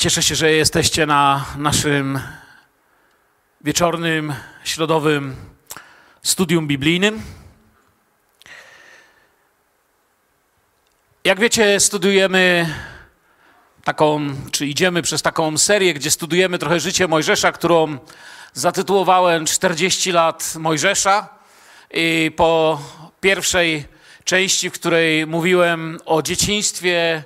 Cieszę się, że jesteście na naszym wieczornym, środowym studium biblijnym. Jak wiecie, studiujemy taką, czy idziemy przez taką serię, gdzie studujemy trochę życie Mojżesza, którą zatytułowałem 40 lat Mojżesza. I po pierwszej części, w której mówiłem o dzieciństwie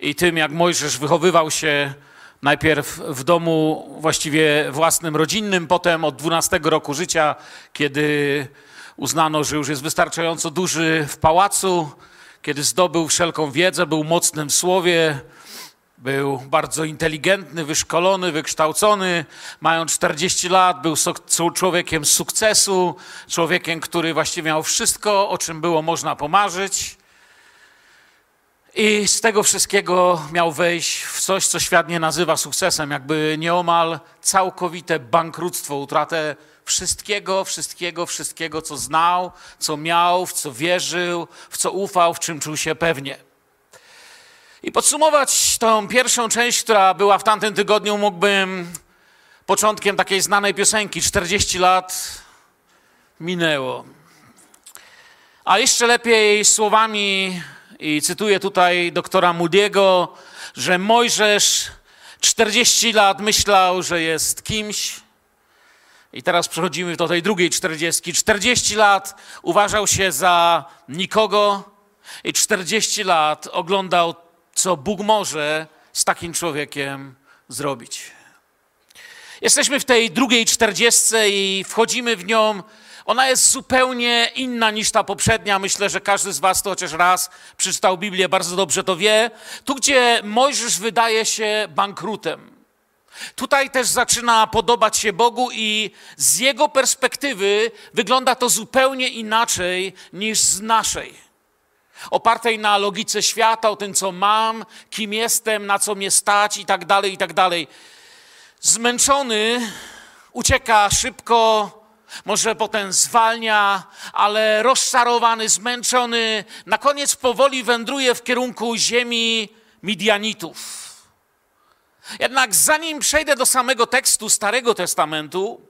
i tym, jak Mojżesz wychowywał się najpierw w domu właściwie własnym, rodzinnym, potem od 12 roku życia, kiedy uznano, że już jest wystarczająco duży w pałacu, kiedy zdobył wszelką wiedzę, był mocnym w słowie, był bardzo inteligentny, wyszkolony, wykształcony, mając 40 lat, był człowiekiem sukcesu, człowiekiem, który właściwie miał wszystko, o czym było można pomarzyć. I z tego wszystkiego miał wejść w coś, co świat nie nazywa sukcesem, jakby nieomal całkowite bankructwo, utratę wszystkiego, wszystkiego, wszystkiego, co znał, co miał, w co wierzył, w co ufał, w czym czuł się pewnie. I podsumować tą pierwszą część, która była w tamtym tygodniu, mógłbym początkiem takiej znanej piosenki 40 lat minęło. A jeszcze lepiej słowami, i cytuję tutaj doktora Moody'ego, że Mojżesz 40 lat myślał, że jest kimś, i teraz przechodzimy do tej drugiej 40. 40 lat uważał się za nikogo i 40 lat oglądał co Bóg może z takim człowiekiem zrobić. Jesteśmy w tej drugiej czterdziestce i wchodzimy w nią. Ona jest zupełnie inna niż ta poprzednia. Myślę, że każdy z Was to chociaż raz przeczytał Biblię, bardzo dobrze to wie. Tu, gdzie Mojżesz wydaje się bankrutem. Tutaj też zaczyna podobać się Bogu, i z jego perspektywy wygląda to zupełnie inaczej niż z naszej opartej na logice świata, o tym, co mam, kim jestem, na co mnie stać i tak dalej, i tak dalej. Zmęczony ucieka szybko, może potem zwalnia, ale rozczarowany, zmęczony, na koniec powoli wędruje w kierunku ziemi Midianitów. Jednak zanim przejdę do samego tekstu Starego Testamentu,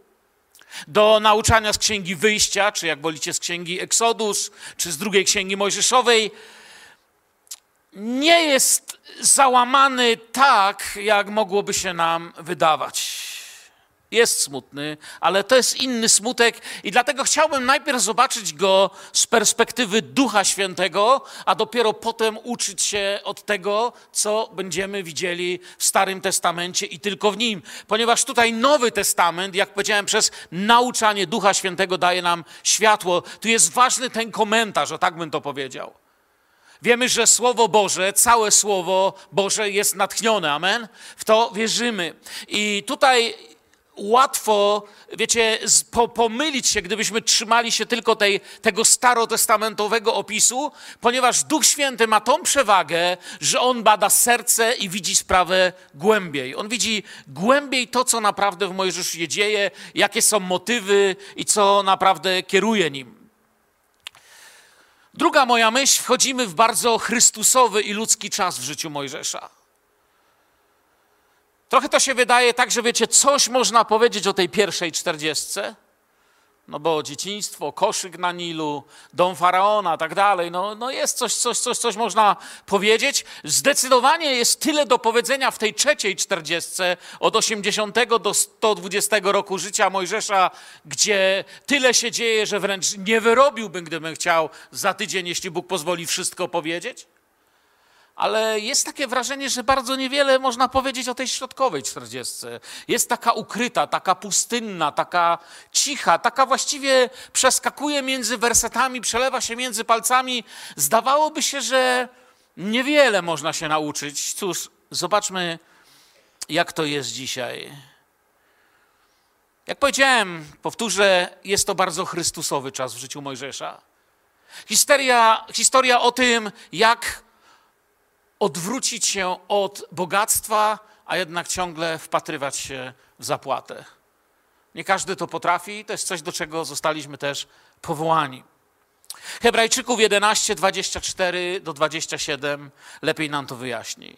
do nauczania z Księgi Wyjścia, czy jak wolicie z Księgi Eksodus, czy z drugiej Księgi Mojżeszowej, nie jest załamany tak, jak mogłoby się nam wydawać jest smutny, ale to jest inny smutek i dlatego chciałbym najpierw zobaczyć go z perspektywy Ducha Świętego, a dopiero potem uczyć się od tego, co będziemy widzieli w Starym Testamencie i tylko w nim. Ponieważ tutaj Nowy Testament, jak powiedziałem, przez nauczanie Ducha Świętego daje nam światło. Tu jest ważny ten komentarz, o tak bym to powiedział. Wiemy, że Słowo Boże, całe Słowo Boże jest natchnione, amen? W to wierzymy. I tutaj łatwo, wiecie, po, pomylić się, gdybyśmy trzymali się tylko tej, tego starotestamentowego opisu, ponieważ Duch Święty ma tą przewagę, że on bada serce i widzi sprawę głębiej. On widzi głębiej to, co naprawdę w Mojżeszu się dzieje, jakie są motywy i co naprawdę kieruje nim. Druga moja myśl, wchodzimy w bardzo chrystusowy i ludzki czas w życiu Mojżesza. Trochę to się wydaje tak, że wiecie, coś można powiedzieć o tej pierwszej czterdziestce. No bo dzieciństwo, koszyk na Nilu, dom faraona, tak dalej. No, no jest coś, coś, coś, coś można powiedzieć. Zdecydowanie jest tyle do powiedzenia w tej trzeciej czterdziestce od 80 do 120 roku życia Mojżesza, gdzie tyle się dzieje, że wręcz nie wyrobiłbym, gdybym chciał za tydzień, jeśli Bóg pozwoli, wszystko powiedzieć ale jest takie wrażenie, że bardzo niewiele można powiedzieć o tej środkowej czterdziestce. Jest taka ukryta, taka pustynna, taka cicha, taka właściwie przeskakuje między wersetami, przelewa się między palcami. Zdawałoby się, że niewiele można się nauczyć. Cóż, zobaczmy, jak to jest dzisiaj. Jak powiedziałem, powtórzę, jest to bardzo chrystusowy czas w życiu Mojżesza. Historia, historia o tym, jak odwrócić się od bogactwa, a jednak ciągle wpatrywać się w zapłatę. Nie każdy to potrafi, to jest coś, do czego zostaliśmy też powołani. Hebrajczyków 11, 24 do 27 lepiej nam to wyjaśni.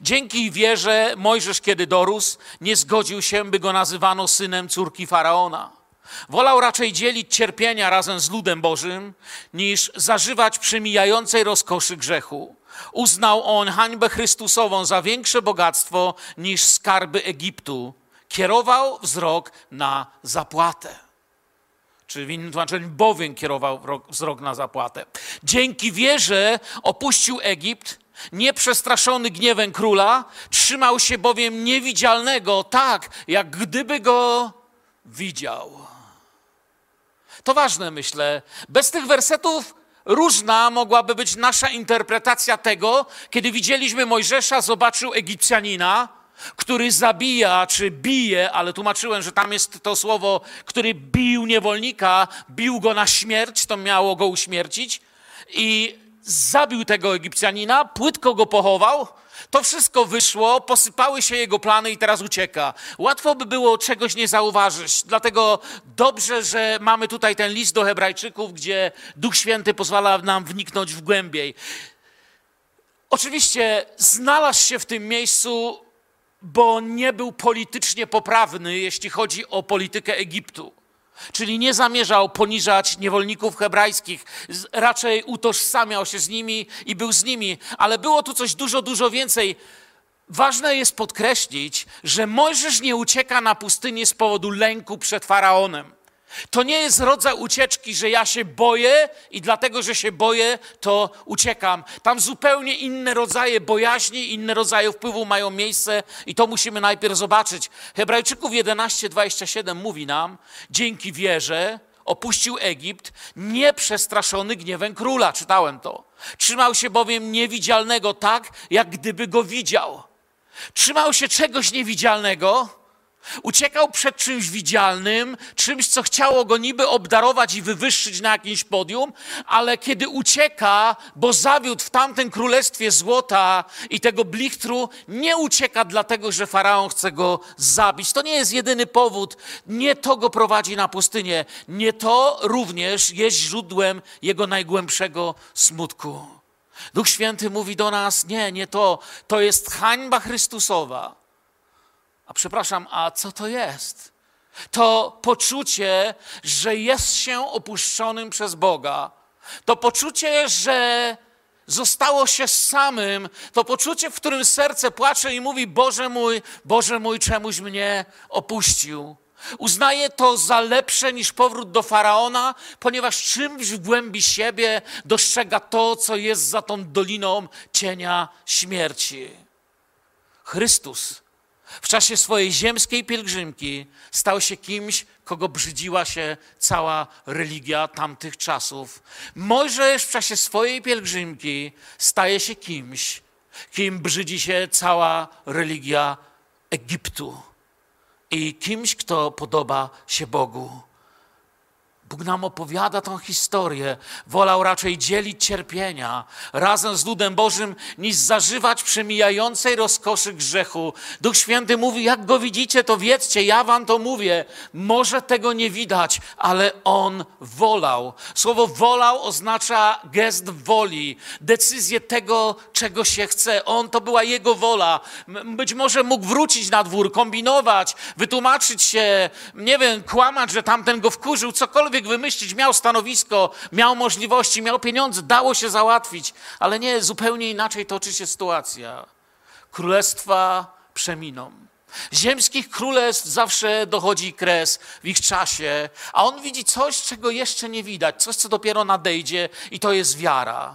Dzięki wierze Mojżesz, kiedy dorósł, nie zgodził się, by go nazywano synem córki faraona. Wolał raczej dzielić cierpienia razem z ludem Bożym, niż zażywać przemijającej rozkoszy grzechu. Uznał on hańbę Chrystusową za większe bogactwo niż skarby Egiptu. Kierował wzrok na zapłatę. Czy w innym tłumaczeniu, bowiem kierował wzrok na zapłatę. Dzięki wierze opuścił Egipt, nieprzestraszony gniewem króla, trzymał się bowiem niewidzialnego, tak jak gdyby go widział. To ważne, myślę. Bez tych wersetów różna mogłaby być nasza interpretacja tego, kiedy widzieliśmy Mojżesza, zobaczył Egipcjanina, który zabija czy bije, ale tłumaczyłem, że tam jest to słowo, który bił niewolnika, bił go na śmierć, to miało go uśmiercić i zabił tego Egipcjanina, płytko go pochował. To wszystko wyszło, posypały się jego plany i teraz ucieka. Łatwo by było czegoś nie zauważyć, dlatego dobrze, że mamy tutaj ten list do Hebrajczyków, gdzie Duch Święty pozwala nam wniknąć w głębiej. Oczywiście znalazł się w tym miejscu, bo nie był politycznie poprawny, jeśli chodzi o politykę Egiptu. Czyli nie zamierzał poniżać niewolników hebrajskich, raczej utożsamiał się z nimi i był z nimi, ale było tu coś dużo, dużo więcej. Ważne jest podkreślić, że Mojżesz nie ucieka na pustynię z powodu lęku przed faraonem. To nie jest rodzaj ucieczki, że ja się boję i dlatego, że się boję, to uciekam. Tam zupełnie inne rodzaje bojaźni, inne rodzaje wpływu mają miejsce i to musimy najpierw zobaczyć. Hebrajczyków 11:27 mówi nam: Dzięki wierze opuścił Egipt, nieprzestraszony gniewem króla. Czytałem to. Trzymał się bowiem niewidzialnego tak, jak gdyby go widział. Trzymał się czegoś niewidzialnego Uciekał przed czymś widzialnym, czymś, co chciało go niby obdarować i wywyższyć na jakimś podium, ale kiedy ucieka, bo zawiódł w tamtym królestwie złota i tego blichtru, nie ucieka dlatego, że faraon chce go zabić. To nie jest jedyny powód. Nie to go prowadzi na pustynię. Nie to również jest źródłem jego najgłębszego smutku. Duch Święty mówi do nas: Nie, nie to. To jest hańba Chrystusowa a przepraszam, a co to jest? To poczucie, że jest się opuszczonym przez Boga. To poczucie, że zostało się samym. To poczucie, w którym serce płacze i mówi: Boże mój, Boże mój, czemuś mnie opuścił. Uznaje to za lepsze niż powrót do faraona, ponieważ czymś w głębi siebie dostrzega to, co jest za tą doliną cienia śmierci. Chrystus w czasie swojej ziemskiej pielgrzymki stał się kimś, kogo brzydziła się cała religia tamtych czasów. Mojżesz w czasie swojej pielgrzymki staje się kimś, kim brzydzi się cała religia Egiptu i kimś, kto podoba się Bogu. Bóg nam opowiada tą historię. Wolał raczej dzielić cierpienia razem z ludem Bożym, niż zażywać przemijającej rozkoszy grzechu. Duch Święty mówi: Jak go widzicie, to wiedzcie, ja wam to mówię. Może tego nie widać, ale on wolał. Słowo wolał oznacza gest woli, decyzję tego, czego się chce. On to była jego wola. Być może mógł wrócić na dwór, kombinować, wytłumaczyć się, nie wiem, kłamać, że tamten go wkurzył, cokolwiek cokolwiek wymyślić, miał stanowisko, miał możliwości, miał pieniądze, dało się załatwić, ale nie, zupełnie inaczej toczy się sytuacja. Królestwa przeminą. Ziemskich królestw zawsze dochodzi kres w ich czasie, a on widzi coś, czego jeszcze nie widać, coś, co dopiero nadejdzie, i to jest wiara.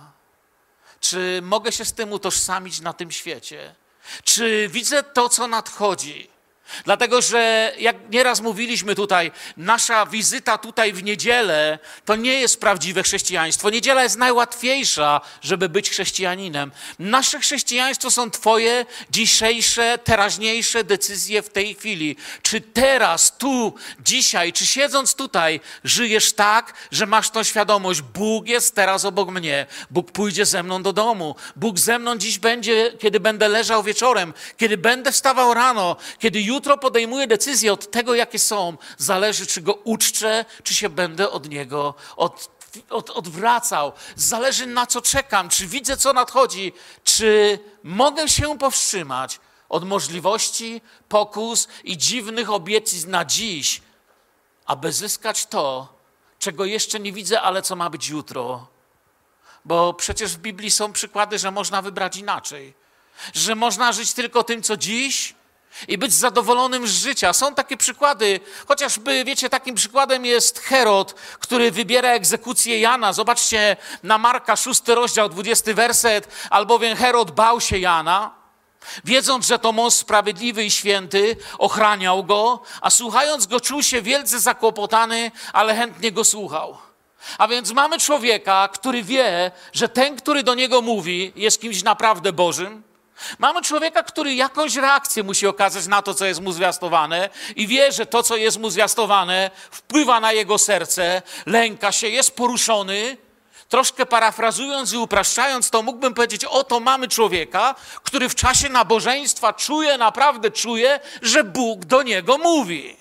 Czy mogę się z tym utożsamić na tym świecie? Czy widzę to, co nadchodzi? Dlatego, że jak nieraz mówiliśmy tutaj, nasza wizyta tutaj w niedzielę to nie jest prawdziwe chrześcijaństwo. Niedziela jest najłatwiejsza, żeby być chrześcijaninem. Nasze chrześcijaństwo są Twoje dzisiejsze, teraźniejsze decyzje w tej chwili. Czy teraz, tu, dzisiaj, czy siedząc tutaj, żyjesz tak, że masz tą świadomość, Bóg jest teraz obok mnie, Bóg pójdzie ze mną do domu, Bóg ze mną dziś będzie, kiedy będę leżał wieczorem, kiedy będę wstawał rano, kiedy jutro jutro podejmuję decyzję od tego, jakie są, zależy, czy go uczczę, czy się będę od niego, od od, odwracał. Zależy na co czekam, czy widzę co nadchodzi, czy mogę się powstrzymać od możliwości, pokus i dziwnych obietnic na dziś, aby zyskać to, czego jeszcze nie widzę, ale co ma być jutro. Bo przecież w Biblii są przykłady, że można wybrać inaczej. Że można żyć tylko tym, co dziś i być zadowolonym z życia. Są takie przykłady, chociażby, wiecie, takim przykładem jest Herod, który wybiera egzekucję Jana. Zobaczcie na Marka, szósty rozdział, dwudziesty werset, albowiem Herod bał się Jana, wiedząc, że to mąż sprawiedliwy i święty, ochraniał go, a słuchając go czuł się wielce zakłopotany, ale chętnie go słuchał. A więc mamy człowieka, który wie, że ten, który do niego mówi, jest kimś naprawdę Bożym. Mamy człowieka, który jakąś reakcję musi okazać na to, co jest mu zwiastowane, i wie, że to, co jest mu zwiastowane, wpływa na jego serce, lęka się, jest poruszony. Troszkę parafrazując i upraszczając to, mógłbym powiedzieć: Oto mamy człowieka, który w czasie nabożeństwa czuje, naprawdę czuje, że Bóg do niego mówi.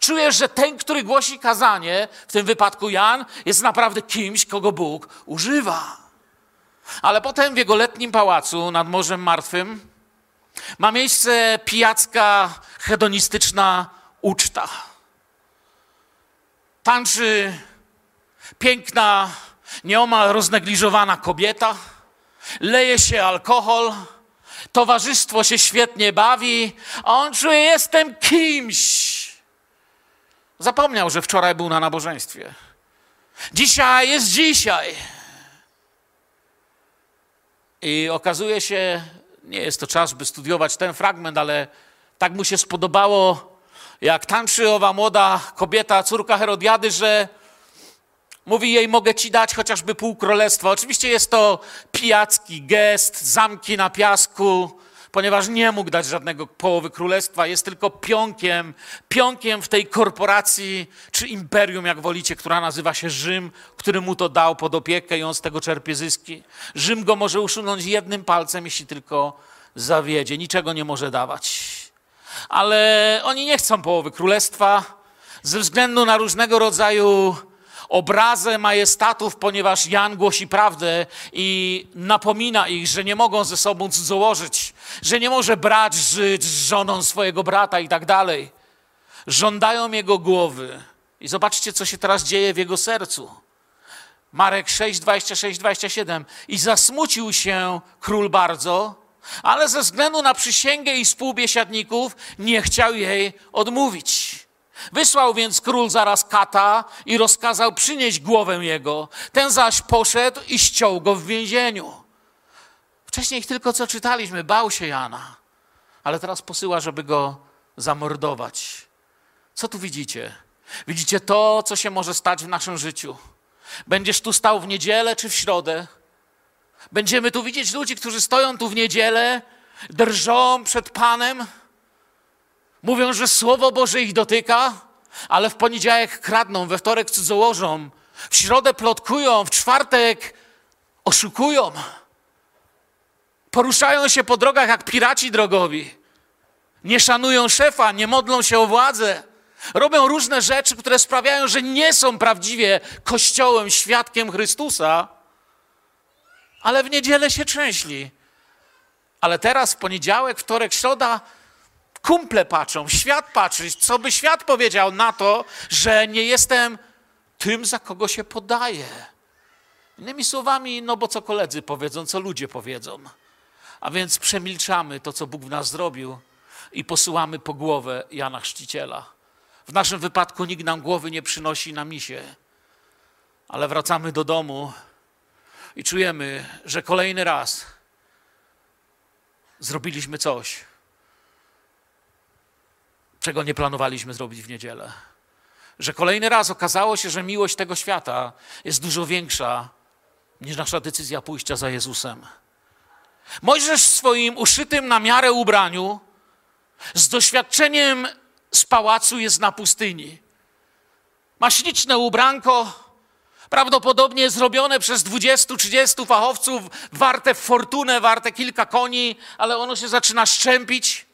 Czujesz, że ten, który głosi kazanie, w tym wypadku Jan, jest naprawdę kimś, kogo Bóg używa. Ale potem w jego letnim pałacu nad Morzem Martwym ma miejsce pijacka, hedonistyczna uczta. Tańczy piękna, nieomal roznegliżowana kobieta, leje się alkohol, towarzystwo się świetnie bawi, a on czuje, jestem kimś. Zapomniał, że wczoraj był na nabożeństwie. Dzisiaj jest dzisiaj. I okazuje się, nie jest to czas, by studiować ten fragment, ale tak mu się spodobało, jak tańczy owa młoda kobieta, córka Herodiady, że mówi jej, mogę ci dać chociażby pół królestwa. Oczywiście jest to pijacki gest, zamki na piasku, ponieważ nie mógł dać żadnego połowy królestwa, jest tylko pionkiem, pionkiem w tej korporacji czy imperium, jak wolicie, która nazywa się Rzym, który mu to dał pod opiekę i on z tego czerpie zyski. Rzym go może usunąć jednym palcem, jeśli tylko zawiedzie, niczego nie może dawać. Ale oni nie chcą połowy królestwa ze względu na różnego rodzaju obrazę majestatów, ponieważ Jan głosi prawdę i napomina ich, że nie mogą ze sobą cudzołożyć, że nie może brać żyć z żoną swojego brata i tak dalej. Żądają jego głowy. I zobaczcie, co się teraz dzieje w jego sercu. Marek 6, 26, 27. I zasmucił się król bardzo, ale ze względu na przysięgę i współbiesiadników nie chciał jej odmówić. Wysłał więc król zaraz kata i rozkazał przynieść głowę jego. Ten zaś poszedł i ściął go w więzieniu. Wcześniej tylko co czytaliśmy, bał się Jana, ale teraz posyła, żeby go zamordować. Co tu widzicie? Widzicie to, co się może stać w naszym życiu. Będziesz tu stał w niedzielę czy w środę. Będziemy tu widzieć ludzi, którzy stoją tu w niedzielę, drżą przed Panem Mówią, że Słowo Boże ich dotyka, ale w poniedziałek kradną, we wtorek cudzołożą, w środę plotkują, w czwartek oszukują. Poruszają się po drogach jak piraci drogowi. Nie szanują szefa, nie modlą się o władzę. Robią różne rzeczy, które sprawiają, że nie są prawdziwie Kościołem, świadkiem Chrystusa, ale w niedzielę się trzęśli. Ale teraz, w poniedziałek, wtorek, środa, kumple patrzą, świat patrzy. Co by świat powiedział na to, że nie jestem tym, za kogo się podaję? Innymi słowami, no bo co koledzy powiedzą, co ludzie powiedzą. A więc przemilczamy to, co Bóg w nas zrobił i posyłamy po głowę Jana Chrzciciela. W naszym wypadku nikt nam głowy nie przynosi na misie, ale wracamy do domu i czujemy, że kolejny raz zrobiliśmy coś, czego nie planowaliśmy zrobić w niedzielę. Że kolejny raz okazało się, że miłość tego świata jest dużo większa niż nasza decyzja pójścia za Jezusem. Mojżesz w swoim uszytym na miarę ubraniu, z doświadczeniem z pałacu jest na pustyni. Ma śliczne ubranko, prawdopodobnie zrobione przez 20-30 fachowców, warte fortunę, warte kilka koni, ale ono się zaczyna szczępić.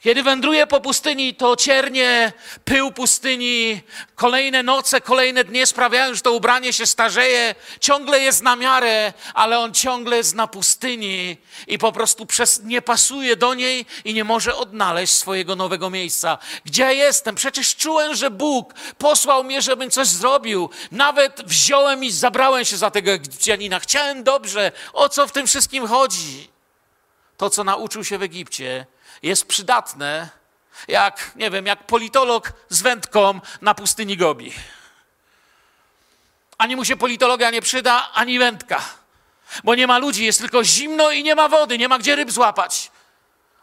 Kiedy wędruje po pustyni, to ciernie, pył pustyni, kolejne noce, kolejne dnie sprawiają, że to ubranie się starzeje, ciągle jest na miarę, ale on ciągle jest na pustyni i po prostu przez, nie pasuje do niej i nie może odnaleźć swojego nowego miejsca. Gdzie jestem? Przecież czułem, że Bóg posłał mnie, żebym coś zrobił. Nawet wziąłem i zabrałem się za tego Egipcjanina. Chciałem dobrze. O co w tym wszystkim chodzi? To, co nauczył się w Egipcie, jest przydatne, jak, nie wiem, jak politolog z wędką na pustyni Gobi. Ani mu się politologia nie przyda, ani wędka. Bo nie ma ludzi, jest tylko zimno i nie ma wody, nie ma gdzie ryb złapać.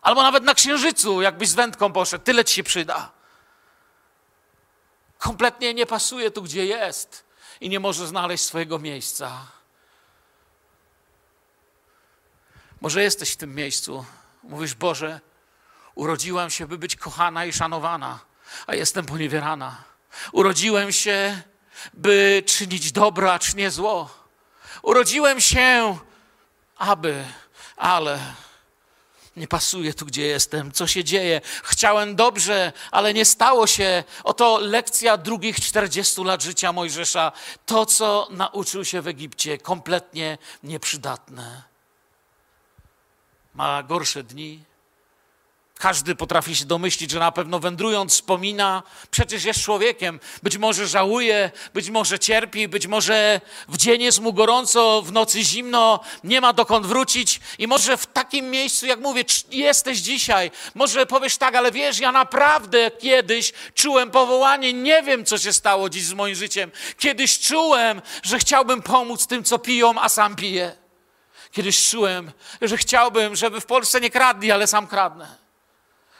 Albo nawet na księżycu, jakbyś z wędką poszedł, tyle ci się przyda. Kompletnie nie pasuje tu, gdzie jest i nie może znaleźć swojego miejsca. Może jesteś w tym miejscu. Mówisz, Boże, Urodziłam się, by być kochana i szanowana, a jestem poniewierana. Urodziłem się, by czynić dobro, a czynię zło. Urodziłem się, aby, ale nie pasuje tu, gdzie jestem. Co się dzieje? Chciałem dobrze, ale nie stało się. Oto lekcja drugich 40 lat życia Mojżesza. To, co nauczył się w Egipcie, kompletnie nieprzydatne. Ma gorsze dni, każdy potrafi się domyślić, że na pewno wędrując wspomina, przecież jest człowiekiem. Być może żałuje, być może cierpi, być może w dzień jest mu gorąco, w nocy zimno, nie ma dokąd wrócić. I może w takim miejscu, jak mówię, jesteś dzisiaj. Może powiesz tak, ale wiesz, ja naprawdę kiedyś czułem powołanie, nie wiem, co się stało dziś z moim życiem. Kiedyś czułem, że chciałbym pomóc tym, co piją, a sam piję. Kiedyś czułem, że chciałbym, żeby w Polsce nie kradli, ale sam kradnę.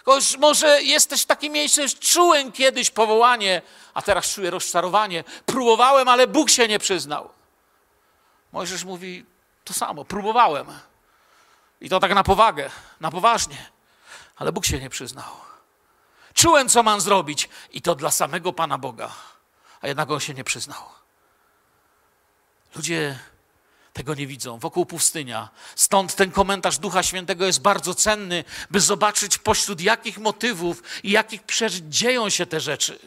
Choć może jesteś takim miejscu, że czułem kiedyś powołanie, a teraz czuję rozczarowanie. Próbowałem, ale Bóg się nie przyznał. Mojżesz mówi to samo. Próbowałem. I to tak na powagę, na poważnie. Ale Bóg się nie przyznał. Czułem, co mam zrobić. I to dla samego Pana Boga. A jednak On się nie przyznał. Ludzie tego nie widzą. Wokół pustynia. Stąd ten komentarz Ducha Świętego jest bardzo cenny, by zobaczyć pośród jakich motywów i jakich przeżyć dzieją się te rzeczy.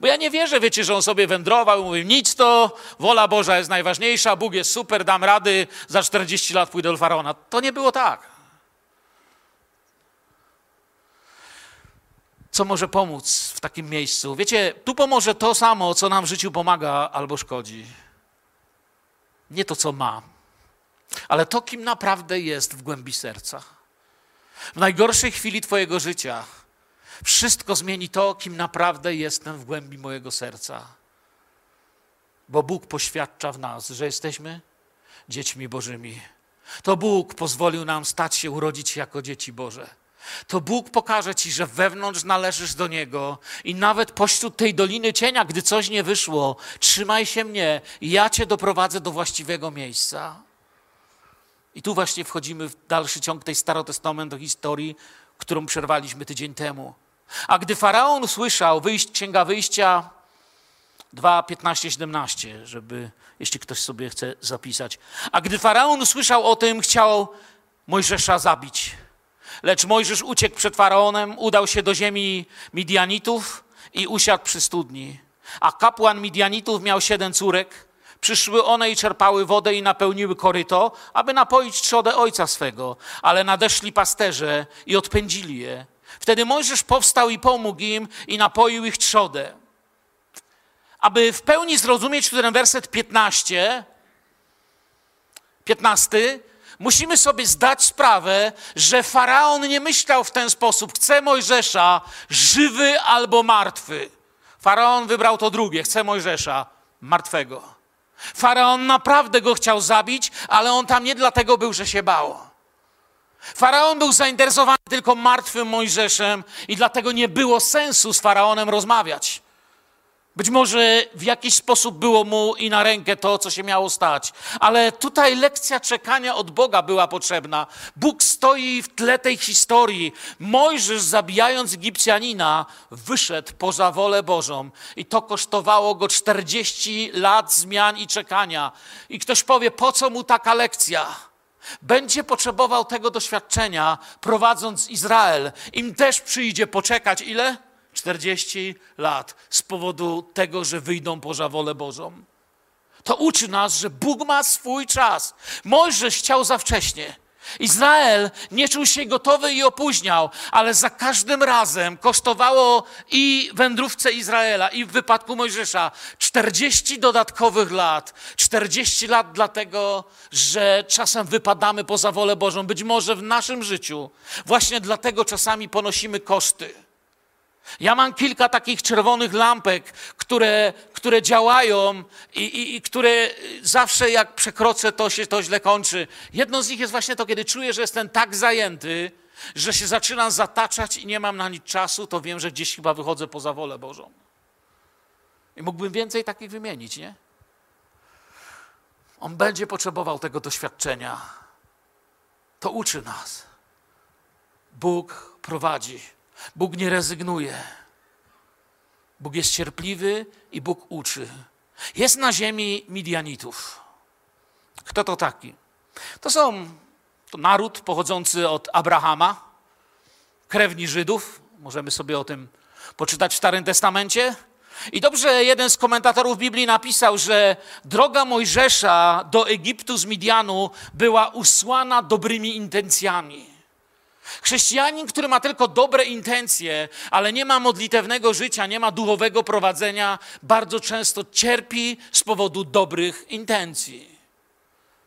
Bo ja nie wierzę, wiecie, że on sobie wędrował i mówił, nic to, wola Boża jest najważniejsza, Bóg jest super, dam rady, za 40 lat pójdę do Faraona. To nie było tak. Co może pomóc w takim miejscu? Wiecie, tu pomoże to samo, co nam w życiu pomaga albo szkodzi. Nie to, co ma, ale to, kim naprawdę jest w głębi serca. W najgorszej chwili Twojego życia wszystko zmieni to, kim naprawdę jestem w głębi mojego serca. Bo Bóg poświadcza w nas, że jesteśmy dziećmi Bożymi. To Bóg pozwolił nam stać się, urodzić jako dzieci Boże to Bóg pokaże ci, że wewnątrz należysz do Niego i nawet pośród tej doliny cienia, gdy coś nie wyszło, trzymaj się mnie ja cię doprowadzę do właściwego miejsca. I tu właśnie wchodzimy w dalszy ciąg tej starotestamentowej historii, którą przerwaliśmy tydzień temu. A gdy Faraon usłyszał, wyjść, Księga Wyjścia 2, 15, 17, żeby, jeśli ktoś sobie chce zapisać. A gdy Faraon usłyszał o tym, chciał Mojżesza zabić. Lecz Mojżesz uciekł przed faraonem, udał się do ziemi Midianitów i usiadł przy studni. A kapłan Midianitów miał siedem córek. Przyszły one i czerpały wodę i napełniły koryto, aby napoić trzodę ojca swego. Ale nadeszli pasterze i odpędzili je. Wtedy Mojżesz powstał i pomógł im i napoił ich trzodę. Aby w pełni zrozumieć ten werset 15, 15, musimy sobie zdać sprawę, że faraon nie myślał w ten sposób: chce Mojżesza żywy albo martwy. Faraon wybrał to drugie: chce Mojżesza martwego. Faraon naprawdę go chciał zabić, ale on tam nie dlatego był, że się bał. Faraon był zainteresowany tylko martwym Mojżeszem i dlatego nie było sensu z faraonem rozmawiać. Być może w jakiś sposób było mu i na rękę to, co się miało stać, ale tutaj lekcja czekania od Boga była potrzebna. Bóg stoi w tle tej historii. Mojżesz, zabijając Egipcjanina, wyszedł poza wolę Bożą i to kosztowało go 40 lat zmian i czekania. I ktoś powie, po co mu taka lekcja? będzie potrzebował tego doświadczenia, prowadząc Izrael. Im też przyjdzie poczekać ile? 40 lat z powodu tego, że wyjdą poza wolę Bożą. To uczy nas, że Bóg ma swój czas. Mojżesz chciał za wcześnie. Izrael nie czuł się gotowy i opóźniał, ale za każdym razem kosztowało i wędrówce Izraela, i w wypadku Mojżesza 40 dodatkowych lat. 40 lat dlatego, że czasem wypadamy poza wolę Bożą. Być może w naszym życiu właśnie dlatego czasami ponosimy koszty. Ja mam kilka takich czerwonych lampek, które, które działają i, i, i, które zawsze jak przekroczę, to się to źle kończy. Jedno z nich jest właśnie to, kiedy czuję, że jestem tak zajęty, że się zaczynam zataczać i nie mam na nic czasu, to wiem, że gdzieś chyba wychodzę poza wolę Bożą. I mógłbym więcej takich wymienić, nie? On będzie potrzebował tego doświadczenia. To uczy nas. Bóg prowadzi. Bóg nie rezygnuje. Bóg jest cierpliwy i Bóg uczy. Jest na ziemi Midianitów. Kto to taki? To są to naród pochodzący od Abrahama, krewni Żydów. Możemy sobie o tym poczytać w Starym Testamencie. I dobrze jeden z komentatorów Biblii napisał, że droga Mojżesza do Egiptu z Midianu była usłana dobrymi intencjami. Chrześcijanin, który ma tylko dobre intencje, ale nie ma modlitewnego życia, nie ma duchowego prowadzenia, bardzo często cierpi z powodu dobrych intencji.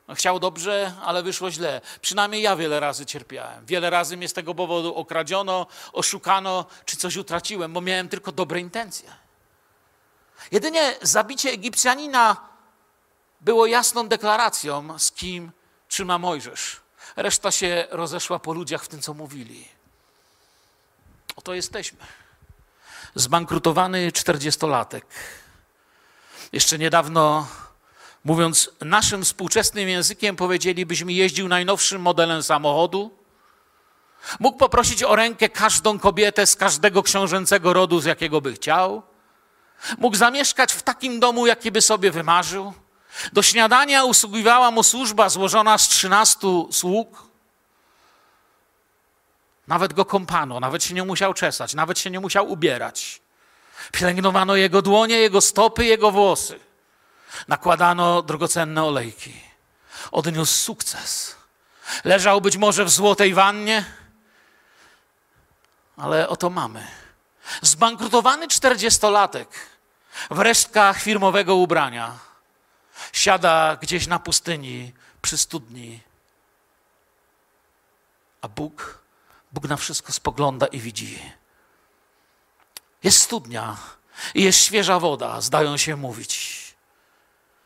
No, chciał dobrze, ale wyszło źle. Przynajmniej ja wiele razy cierpiałem. Wiele razy mnie z tego powodu okradziono, oszukano, czy coś utraciłem, bo miałem tylko dobre intencje. Jedynie zabicie Egipcjanina było jasną deklaracją, z kim trzyma Mojżesz. Reszta się rozeszła po ludziach w tym, co mówili. Oto jesteśmy. Zbankrutowany czterdziestolatek. Jeszcze niedawno, mówiąc naszym współczesnym językiem, powiedzielibyśmy, jeździł najnowszym modelem samochodu. Mógł poprosić o rękę każdą kobietę z każdego książęcego rodu, z jakiego by chciał. Mógł zamieszkać w takim domu, jaki by sobie wymarzył. Do śniadania usługiwała mu służba złożona z trzynastu sług. Nawet go kąpano, nawet się nie musiał czesać, nawet się nie musiał ubierać. Pielęgnowano jego dłonie, jego stopy, jego włosy. Nakładano drogocenne olejki. Odniósł sukces. Leżał być może w złotej wannie, ale oto mamy. Zbankrutowany czterdziestolatek w resztkach firmowego ubrania siada gdzieś na pustyni przy studni, a Bóg, Bóg na wszystko spogląda i widzi. Jest studnia i jest świeża woda, zdają się mówić.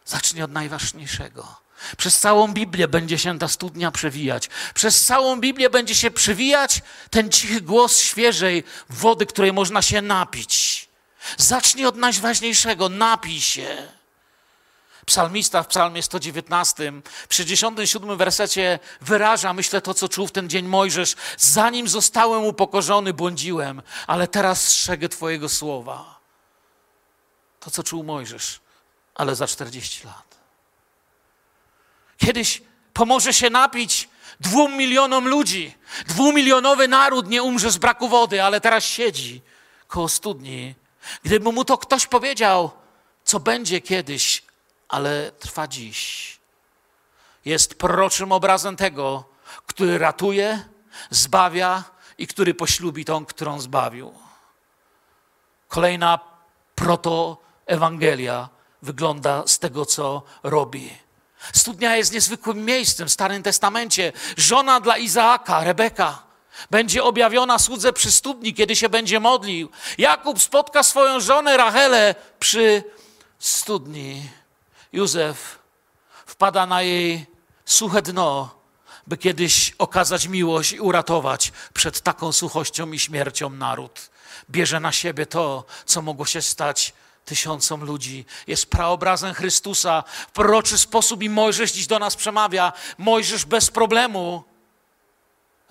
Zacznij od najważniejszego. Przez całą Biblię będzie się ta studnia przewijać. Przez całą Biblię będzie się przewijać ten cichy głos świeżej wody, której można się napić. Zacznij od najważniejszego, napij się. Psalmista w psalmie 119 przy 67 wersecie wyraża, myślę, to, co czuł w ten dzień Mojżesz. Zanim zostałem upokorzony, błądziłem, ale teraz strzegę Twojego słowa. To, co czuł Mojżesz, ale za 40 lat. Kiedyś pomoże się napić dwóm milionom ludzi. Dwumilionowy naród nie umrze z braku wody, ale teraz siedzi koło studni. Gdyby mu to ktoś powiedział, co będzie kiedyś, ale trwa dziś. Jest proroczym obrazem tego, który ratuje, zbawia i który poślubi tą, którą zbawił. Kolejna protoewangelia wygląda z tego, co robi. Studnia jest niezwykłym miejscem w Starym Testamencie. Żona dla Izaaka, Rebeka, będzie objawiona słudze przy studni, kiedy się będzie modlił. Jakub spotka swoją żonę Rachelę przy studni. Józef wpada na jej suche dno, by kiedyś okazać miłość i uratować przed taką suchością i śmiercią naród. Bierze na siebie to, co mogło się stać tysiącom ludzi. Jest praobrazem Chrystusa. W proroczy sposób i Mojżesz dziś do nas przemawia. Mojżesz bez problemu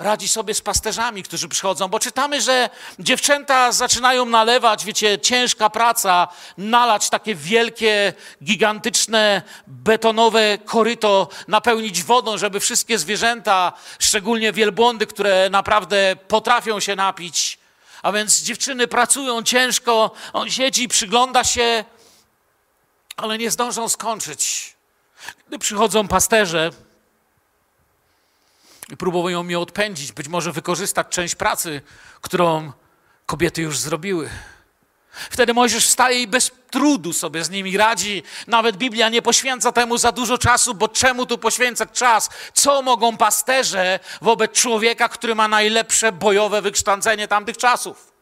radzi sobie z pasterzami, którzy przychodzą, bo czytamy, że dziewczęta zaczynają nalewać, wiecie, ciężka praca, nalać takie wielkie, gigantyczne, betonowe koryto, napełnić wodą, żeby wszystkie zwierzęta, szczególnie wielbłądy, które naprawdę potrafią się napić, a więc dziewczyny pracują ciężko, on siedzi, przygląda się, ale nie zdążą skończyć. Gdy przychodzą pasterze, próbują mnie odpędzić, być może wykorzystać część pracy, którą kobiety już zrobiły. Wtedy Mojżesz wstaje i bez trudu sobie z nimi radzi. Nawet Biblia nie poświęca temu za dużo czasu, bo czemu tu poświęcać czas? Co mogą pasterze wobec człowieka, który ma najlepsze bojowe wykształcenie tamtych czasów?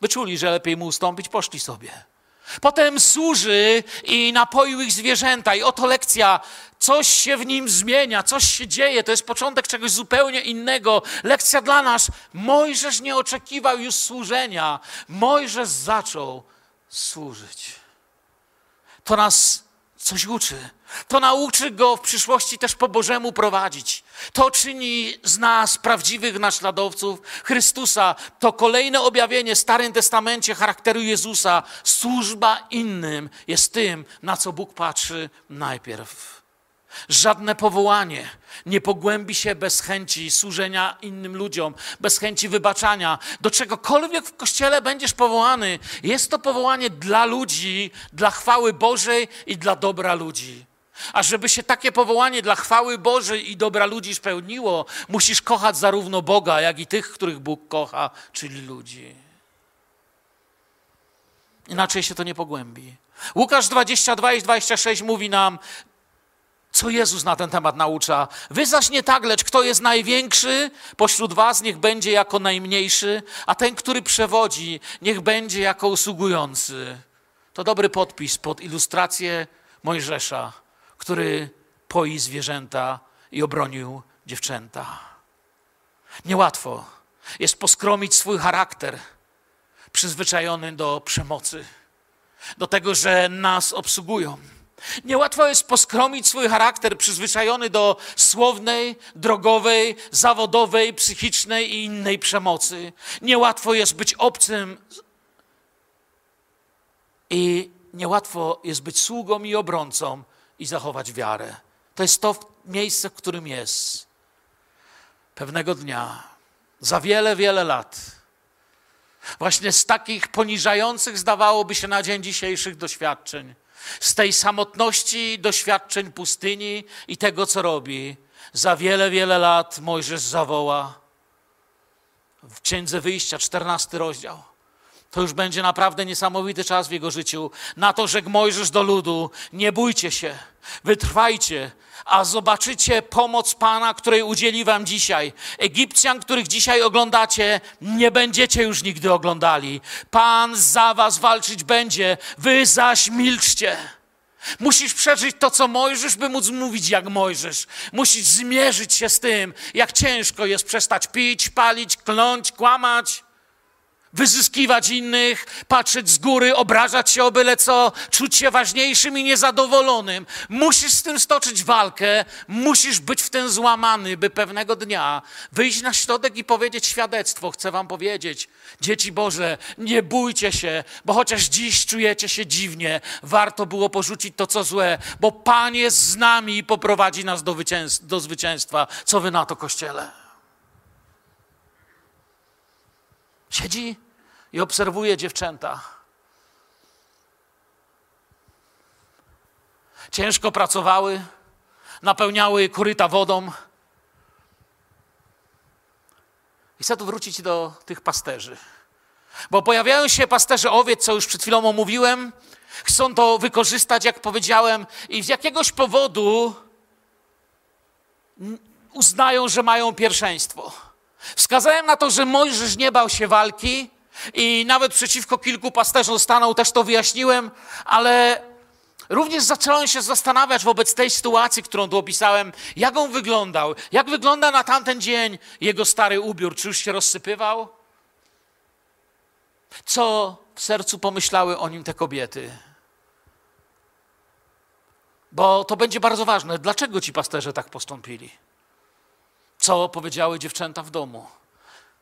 Wyczuli, że lepiej mu ustąpić, poszli sobie. Potem służy i napoił ich zwierzęta. I oto lekcja, coś się w nim zmienia, coś się dzieje. To jest początek czegoś zupełnie innego. Lekcja dla nas. Mojżesz nie oczekiwał już służenia. Mojżesz zaczął służyć. To nas coś uczy. To nauczy go w przyszłości też po Bożemu prowadzić. To czyni z nas prawdziwych naśladowców Chrystusa. To kolejne objawienie w Starym Testamencie charakteru Jezusa. Służba innym jest tym, na co Bóg patrzy najpierw. Żadne powołanie nie pogłębi się bez chęci służenia innym ludziom, bez chęci wybaczania. Do czegokolwiek w kościele będziesz powołany, jest to powołanie dla ludzi, dla chwały Bożej i dla dobra ludzi. A żeby się takie powołanie dla chwały Bożej i dobra ludzi spełniło, musisz kochać zarówno Boga, jak i tych, których Bóg kocha, czyli ludzi. Inaczej się to nie pogłębi. Łukasz 22 i 26 mówi nam, co Jezus na ten temat naucza. Wy zaś nie tak, lecz kto jest największy pośród was, niech będzie jako najmniejszy, a ten, który przewodzi, niech będzie jako usługujący. To dobry podpis pod ilustrację Mojżesza który poi zwierzęta i obronił dziewczęta. Niełatwo jest poskromić swój charakter, przyzwyczajony do przemocy, do tego, że nas obsługują. Niełatwo jest poskromić swój charakter przyzwyczajony do słownej, drogowej, zawodowej, psychicznej i innej przemocy. Niełatwo jest być obcym i niełatwo jest być sługą i obrońcą i zachować wiarę. To jest to miejsce, w którym jest. Pewnego dnia, za wiele, wiele lat, właśnie z takich poniżających, zdawałoby się na dzień dzisiejszych doświadczeń, z tej samotności doświadczeń pustyni i tego, co robi, za wiele, wiele lat Mojżesz zawoła w Księdze Wyjścia, 14 rozdział. To już będzie naprawdę niesamowity czas w jego życiu. Na to rzekł Mojżesz do ludu: Nie bójcie się, wytrwajcie, a zobaczycie pomoc Pana, której udzieli Wam dzisiaj. Egipcjan, których dzisiaj oglądacie, nie będziecie już nigdy oglądali. Pan za Was walczyć będzie, Wy zaś milczcie. Musisz przeżyć to, co Mojżesz, by móc mówić jak Mojżesz. Musisz zmierzyć się z tym, jak ciężko jest przestać pić, palić, kląć, kłamać wyzyskiwać innych, patrzeć z góry, obrażać się o byle co, czuć się ważniejszym i niezadowolonym. Musisz z tym stoczyć walkę, musisz być w tym złamany, by pewnego dnia wyjść na środek i powiedzieć świadectwo. Chcę wam powiedzieć, dzieci Boże, nie bójcie się, bo chociaż dziś czujecie się dziwnie, warto było porzucić to, co złe, bo Pan jest z nami i poprowadzi nas do, do zwycięstwa. Co wy na to, Kościele? Siedzi i obserwuje dziewczęta. Ciężko pracowały, napełniały koryta wodą. I chcę tu wrócić do tych pasterzy. Bo pojawiają się pasterze owiec, co już przed chwilą omówiłem. Chcą to wykorzystać, jak powiedziałem, i z jakiegoś powodu uznają, że mają pierwszeństwo. Wskazałem na to, że Mojżesz nie bał się walki i nawet przeciwko kilku pasterzom stanął, też to wyjaśniłem, ale również zacząłem się zastanawiać wobec tej sytuacji, którą tu opisałem, jak on wyglądał, jak wygląda na tamten dzień jego stary ubiór, czy już się rozsypywał? Co w sercu pomyślały o nim te kobiety? Bo to będzie bardzo ważne. Dlaczego ci pasterze tak postąpili? Co powiedziały dziewczęta w domu?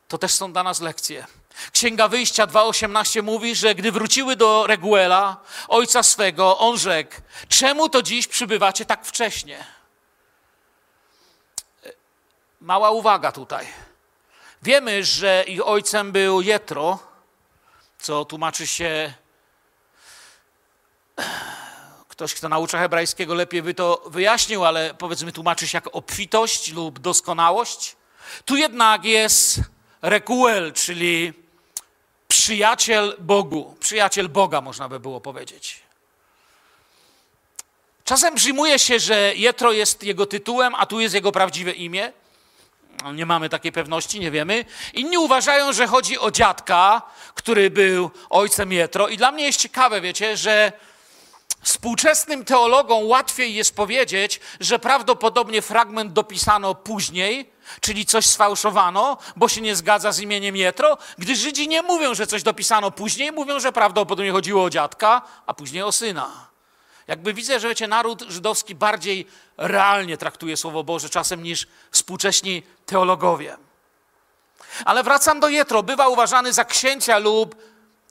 To też są dla nas lekcje. Księga Wyjścia 2.18 mówi, że gdy wróciły do Reguela, ojca swego, on rzekł: Czemu to dziś przybywacie tak wcześnie? Mała uwaga tutaj. Wiemy, że ich ojcem był Jetro, co tłumaczy się. Ktoś, kto naucza hebrajskiego, lepiej by to wyjaśnił, ale powiedzmy, tłumaczy jako obfitość lub doskonałość. Tu jednak jest Rekuel, czyli przyjaciel Bogu, przyjaciel Boga, można by było powiedzieć. Czasem przyjmuje się, że Jetro jest jego tytułem, a tu jest jego prawdziwe imię. Nie mamy takiej pewności, nie wiemy. Inni uważają, że chodzi o dziadka, który był ojcem Jetro. I dla mnie jest ciekawe, wiecie, że współczesnym teologom łatwiej jest powiedzieć, że prawdopodobnie fragment dopisano później, czyli coś sfałszowano, bo się nie zgadza z imieniem Jetro, gdyż Żydzi nie mówią, że coś dopisano później, mówią, że prawdopodobnie chodziło o dziadka, a później o syna. Jakby widzę, że wiecie, naród żydowski bardziej realnie traktuje Słowo Boże czasem niż współcześni teologowie. Ale wracam do Jetro. Bywa uważany za księcia lub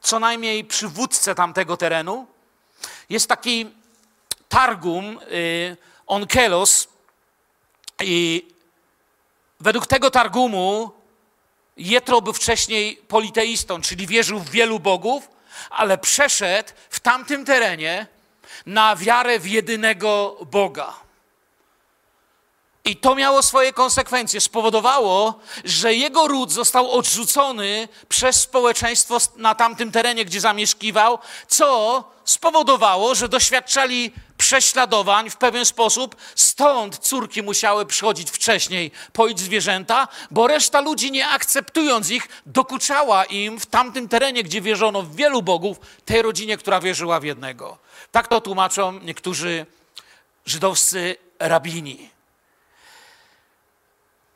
co najmniej przywódcę tamtego terenu. Jest taki Targum, y, Onkelos i według tego Targumu Jetro był wcześniej politeistą, czyli wierzył w wielu bogów, ale przeszedł w tamtym terenie na wiarę w jedynego Boga. I to miało swoje konsekwencje. Spowodowało, że jego ród został odrzucony przez społeczeństwo na tamtym terenie, gdzie zamieszkiwał, co spowodowało, że doświadczali prześladowań w pewien sposób. Stąd córki musiały przychodzić wcześniej, poić zwierzęta, bo reszta ludzi, nie akceptując ich, dokuczała im w tamtym terenie, gdzie wierzono w wielu bogów, tej rodzinie, która wierzyła w jednego. Tak to tłumaczą niektórzy żydowscy rabini.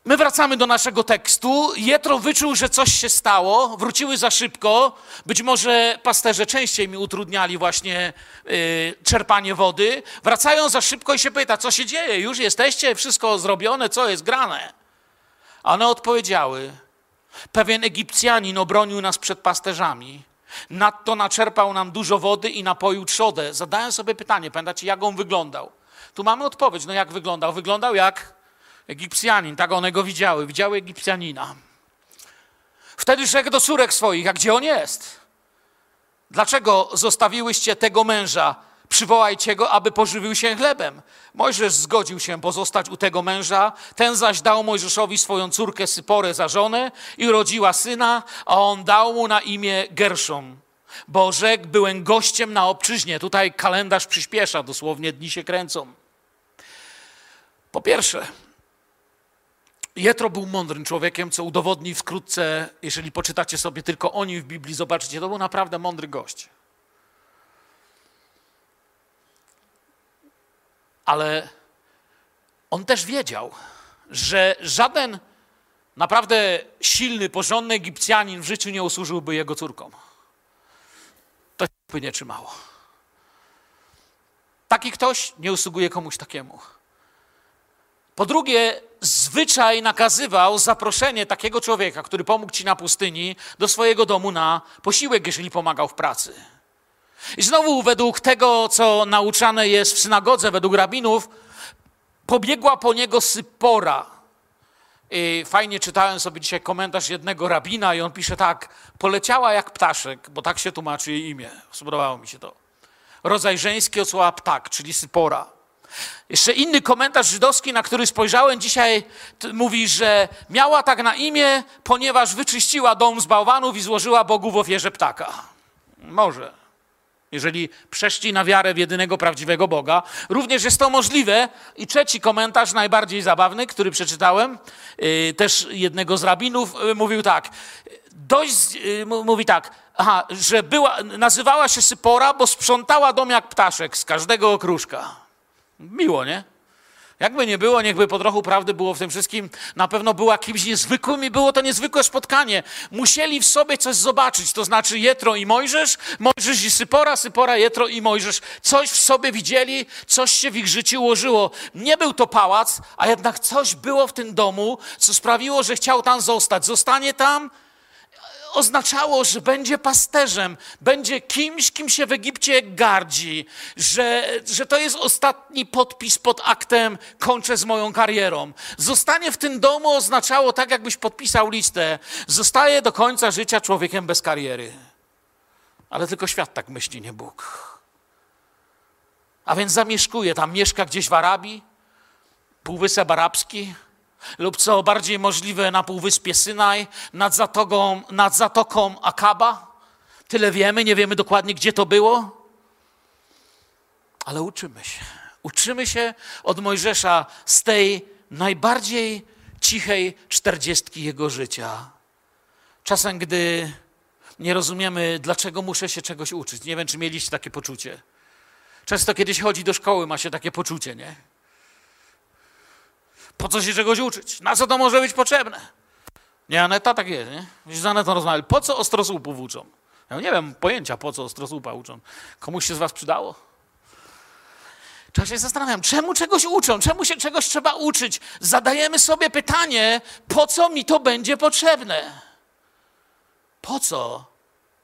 My wracamy do naszego tekstu. Jetro wyczuł, że coś się stało, wróciły za szybko. Być może pasterze częściej mi utrudniali właśnie y, czerpanie wody. Wracają za szybko i się pyta, co się dzieje? Już jesteście? Wszystko zrobione? Co jest grane? A one odpowiedziały, pewien Egipcjanin obronił nas przed pasterzami. Nadto naczerpał nam dużo wody i napoił trzodę. Zadają sobie pytanie, pamiętacie, jak on wyglądał? Tu mamy odpowiedź, no jak wyglądał? Wyglądał jak Egipcjanin, tak one go widziały, widziały Egipcjanina. Wtedy rzekł do córek swoich, a gdzie on jest? Dlaczego zostawiłyście tego męża? Przywołajcie go, aby pożywił się chlebem. Mojżesz zgodził się pozostać u tego męża, ten zaś dał Mojżeszowi swoją córkę Syporę za żonę i urodziła syna, a on dał mu na imię Gerszom. Bo rzekł, byłem gościem na obczyźnie. Tutaj kalendarz przyspiesza, dosłownie dni się kręcą. Po pierwsze, Jetro był mądrym człowiekiem, co udowodni wkrótce, jeżeli poczytacie sobie tylko o nim w Biblii, zobaczycie, to był naprawdę mądry gość. Ale on też wiedział, że żaden naprawdę silny, porządny Egipcjanin w życiu nie usłużyłby jego córkom. To się nie trzymało. Taki ktoś nie usługuje komuś takiemu. Po drugie, zwyczaj nakazywał zaproszenie takiego człowieka, który pomógł ci na pustyni, do swojego domu na posiłek, jeżeli pomagał w pracy. I znowu, według tego, co nauczane jest w synagodze, według rabinów, pobiegła po niego Sypora. I fajnie czytałem sobie dzisiaj komentarz jednego rabina, i on pisze tak: poleciała jak ptaszek, bo tak się tłumaczy jej imię. Spodobało mi się to. Rodzaj żeński od słowa ptak, czyli Sypora. Jeszcze inny komentarz żydowski, na który spojrzałem dzisiaj, mówi, że miała tak na imię, ponieważ wyczyściła dom z bałwanów i złożyła Bogu w ofierze ptaka. Może, jeżeli przeszli na wiarę w jedynego prawdziwego Boga. Również jest to możliwe. I trzeci komentarz, najbardziej zabawny, który przeczytałem, yy, też jednego z rabinów, yy, mówił tak. Dość, yy, mówi tak, aha, że była, nazywała się Sypora, bo sprzątała dom jak ptaszek z każdego okruszka. Miło, nie? Jakby nie było, niechby po trochu prawdy było w tym wszystkim, na pewno była kimś niezwykłym i było to niezwykłe spotkanie. Musieli w sobie coś zobaczyć, to znaczy Jetro i Mojżesz, Mojżesz i Sypora, Sypora, Jetro i Mojżesz. Coś w sobie widzieli, coś się w ich życiu ułożyło. Nie był to pałac, a jednak coś było w tym domu, co sprawiło, że chciał tam zostać. Zostanie tam oznaczało, że będzie pasterzem, będzie kimś, kim się w Egipcie gardzi, że, że to jest ostatni podpis pod aktem, kończę z moją karierą. Zostanie w tym domu oznaczało tak, jakbyś podpisał listę, zostaje do końca życia człowiekiem bez kariery. Ale tylko świat tak myśli, nie Bóg. A więc zamieszkuje, tam mieszka gdzieś w Arabii, Półwysep Arabski, lub co bardziej możliwe na Półwyspie Synaj, nad zatoką, nad zatoką Akaba. Tyle wiemy, nie wiemy dokładnie, gdzie to było, ale uczymy się. Uczymy się od Mojżesza z tej najbardziej cichej czterdziestki jego życia. Czasem, gdy nie rozumiemy, dlaczego muszę się czegoś uczyć. Nie wiem, czy mieliście takie poczucie. Często kiedyś chodzi do szkoły, ma się takie poczucie, nie? Po co się czegoś uczyć? Na co to może być potrzebne? Nie, Aneta tak jest, nie? Z Anetą rozmawiali. Po co ostrosłupów uczą? Ja nie wiem pojęcia, po co ostrosłupa uczą. Komuś się z was przydało? Trzeba się zastanawiam, czemu czegoś uczą, czemu się czegoś trzeba uczyć. Zadajemy sobie pytanie, po co mi to będzie potrzebne? Po co?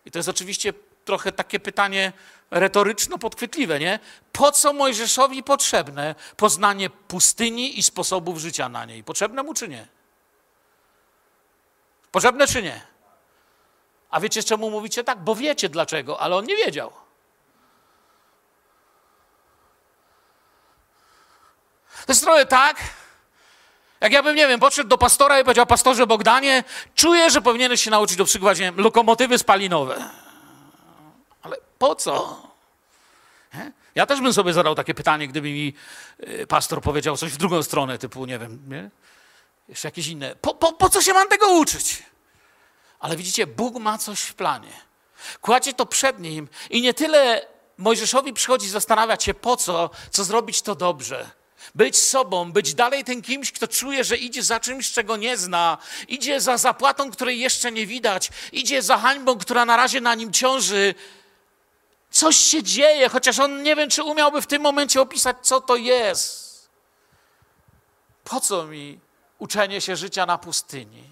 I to jest oczywiście trochę takie pytanie retoryczno-podchwytliwe, nie? Po co Mojżeszowi potrzebne poznanie pustyni i sposobów życia na niej? Potrzebne mu czy nie? Potrzebne czy nie? A wiecie, czemu mówicie tak? Bo wiecie dlaczego, ale on nie wiedział. To jest trochę tak, jak ja bym, nie wiem, podszedł do pastora i powiedział, pastorze Bogdanie, czuję, że powinieneś się nauczyć obsługiwać nie wiem, lokomotywy spalinowe. Po co? Nie? Ja też bym sobie zadał takie pytanie, gdyby mi y, pastor powiedział coś w drugą stronę, typu, nie wiem, nie? jeszcze jakieś inne. Po, po, po co się mam tego uczyć? Ale widzicie, Bóg ma coś w planie. Kładzie to przed nim i nie tyle Mojżeszowi przychodzi zastanawiać się po co, co zrobić to dobrze. Być sobą, być dalej tym kimś, kto czuje, że idzie za czymś, czego nie zna, idzie za zapłatą, której jeszcze nie widać, idzie za hańbą, która na razie na nim ciąży, Coś się dzieje, chociaż on nie wiem, czy umiałby w tym momencie opisać, co to jest. Po co mi uczenie się życia na pustyni?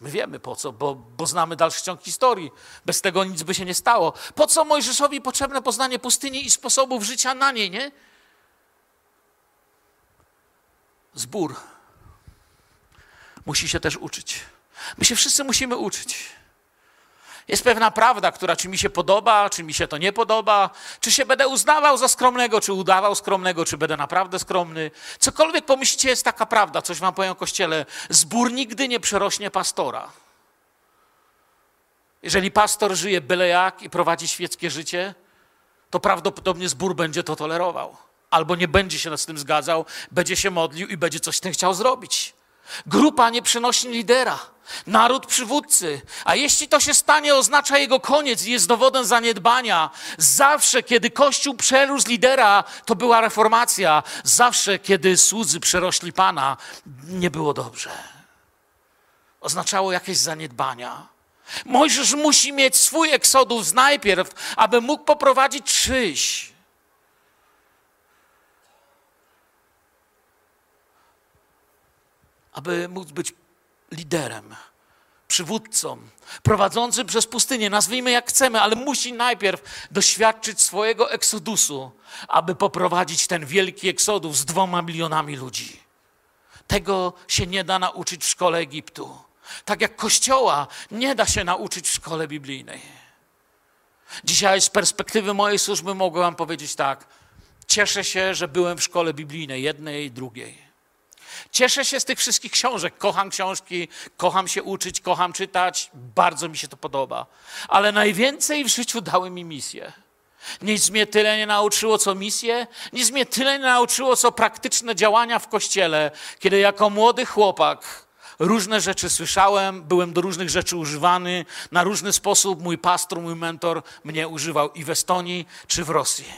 My wiemy po co, bo, bo znamy dalszy ciąg historii. Bez tego nic by się nie stało. Po co Mojżeszowi potrzebne poznanie pustyni i sposobów życia na niej, nie? Zbór musi się też uczyć. My się wszyscy musimy uczyć. Jest pewna prawda, która czy mi się podoba, czy mi się to nie podoba, czy się będę uznawał za skromnego, czy udawał skromnego, czy będę naprawdę skromny. Cokolwiek pomyślicie, jest taka prawda. Coś wam powiem o Kościele. Zbór nigdy nie przerośnie pastora. Jeżeli pastor żyje byle jak i prowadzi świeckie życie, to prawdopodobnie zbór będzie to tolerował. Albo nie będzie się z tym zgadzał, będzie się modlił i będzie coś z tym chciał zrobić. Grupa nie przynosi lidera, naród przywódcy. A jeśli to się stanie, oznacza jego koniec i jest dowodem zaniedbania. Zawsze, kiedy Kościół przerósł lidera, to była reformacja. Zawsze, kiedy słudzy przerośli Pana, nie było dobrze. Oznaczało jakieś zaniedbania. Mojżesz musi mieć swój eksodus najpierw, aby mógł poprowadzić czyś. Aby móc być liderem, przywódcą, prowadzącym przez pustynię, nazwijmy jak chcemy, ale musi najpierw doświadczyć swojego eksodusu, aby poprowadzić ten wielki eksodus z dwoma milionami ludzi. Tego się nie da nauczyć w szkole Egiptu. Tak jak Kościoła nie da się nauczyć w szkole biblijnej. Dzisiaj z perspektywy mojej służby mogę Wam powiedzieć tak. Cieszę się, że byłem w szkole biblijnej, jednej i drugiej. Cieszę się z tych wszystkich książek. Kocham książki, kocham się uczyć, kocham czytać. Bardzo mi się to podoba. Ale najwięcej w życiu dały mi misje. Nic mnie tyle nie nauczyło, co misje, nic mnie tyle nie nauczyło, co praktyczne działania w kościele, kiedy jako młody chłopak różne rzeczy słyszałem, byłem do różnych rzeczy używany, na różny sposób mój pastor, mój mentor mnie używał i w Estonii, czy w Rosji.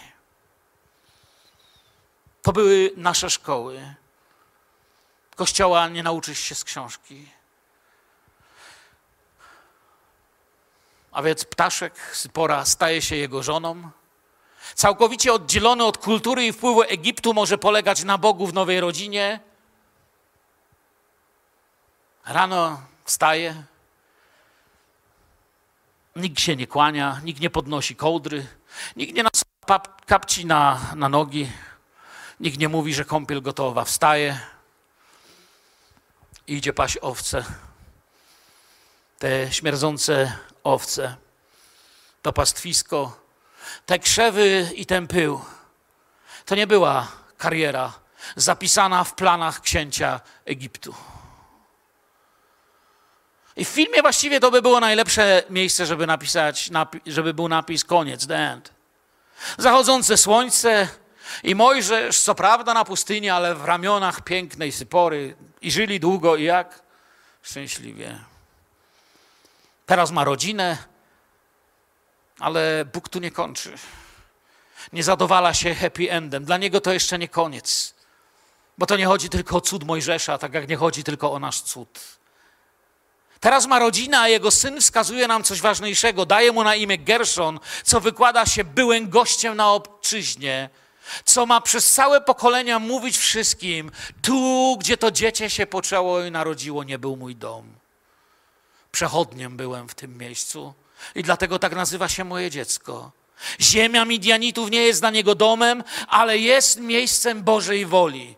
To były nasze szkoły. Kościoła nie nauczysz się z książki. A więc ptaszek Sypora staje się jego żoną. Całkowicie oddzielony od kultury i wpływu Egiptu może polegać na Bogu w nowej rodzinie. Rano wstaje, nikt się nie kłania, nikt nie podnosi kołdry, nikt nie nasuwa kapci na, na nogi, nikt nie mówi, że kąpiel gotowa. Wstaje i idzie paść owce. Te śmierdzące owce, to pastwisko, te krzewy i ten pył. To nie była kariera zapisana w planach księcia Egiptu. I w filmie właściwie to by było najlepsze miejsce, żeby napisać, żeby był napis koniec, the end. Zachodzące słońce i Mojżesz, co prawda na pustyni, ale w ramionach pięknej Sypory i żyli długo i jak? Szczęśliwie. Teraz ma rodzinę, ale Bóg tu nie kończy. Nie zadowala się happy endem. Dla niego to jeszcze nie koniec. Bo to nie chodzi tylko o cud Mojżesza, tak jak nie chodzi tylko o nasz cud. Teraz ma rodzina, a jego syn wskazuje nam coś ważniejszego. Daje mu na imię Gershon, co wykłada się byłym gościem na obczyźnie, co ma przez całe pokolenia mówić wszystkim: tu, gdzie to dziecię się poczęło i narodziło, nie był mój dom. Przechodniem byłem w tym miejscu i dlatego tak nazywa się moje dziecko. Ziemia Midianitów nie jest dla niego domem, ale jest miejscem Bożej woli.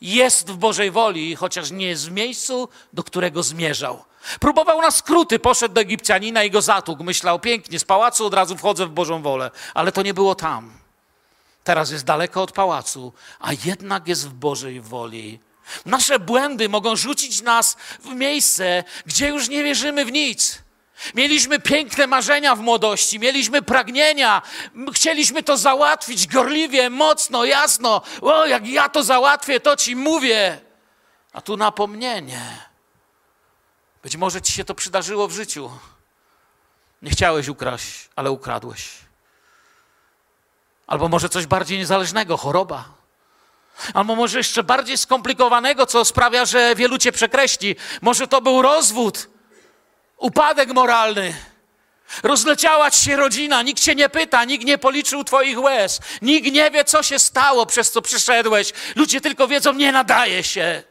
Jest w Bożej woli, chociaż nie jest w miejscu, do którego zmierzał. Próbował na skróty, poszedł do Egipcjanina i go zatłukł. Myślał, pięknie, z pałacu od razu wchodzę w Bożą wolę, ale to nie było tam. Teraz jest daleko od pałacu, a jednak jest w Bożej woli. Nasze błędy mogą rzucić nas w miejsce, gdzie już nie wierzymy w nic. Mieliśmy piękne marzenia w młodości, mieliśmy pragnienia, chcieliśmy to załatwić gorliwie, mocno, jasno. O, jak ja to załatwię, to ci mówię. A tu napomnienie. Być może ci się to przydarzyło w życiu. Nie chciałeś ukraść, ale ukradłeś. Albo może coś bardziej niezależnego, choroba. Albo może jeszcze bardziej skomplikowanego, co sprawia, że wielu cię przekreśli. Może to był rozwód upadek moralny. Rozleciała ci się rodzina, nikt cię nie pyta, nikt nie policzył twoich łez, nikt nie wie, co się stało, przez co przyszedłeś. Ludzie tylko wiedzą, nie nadaje się.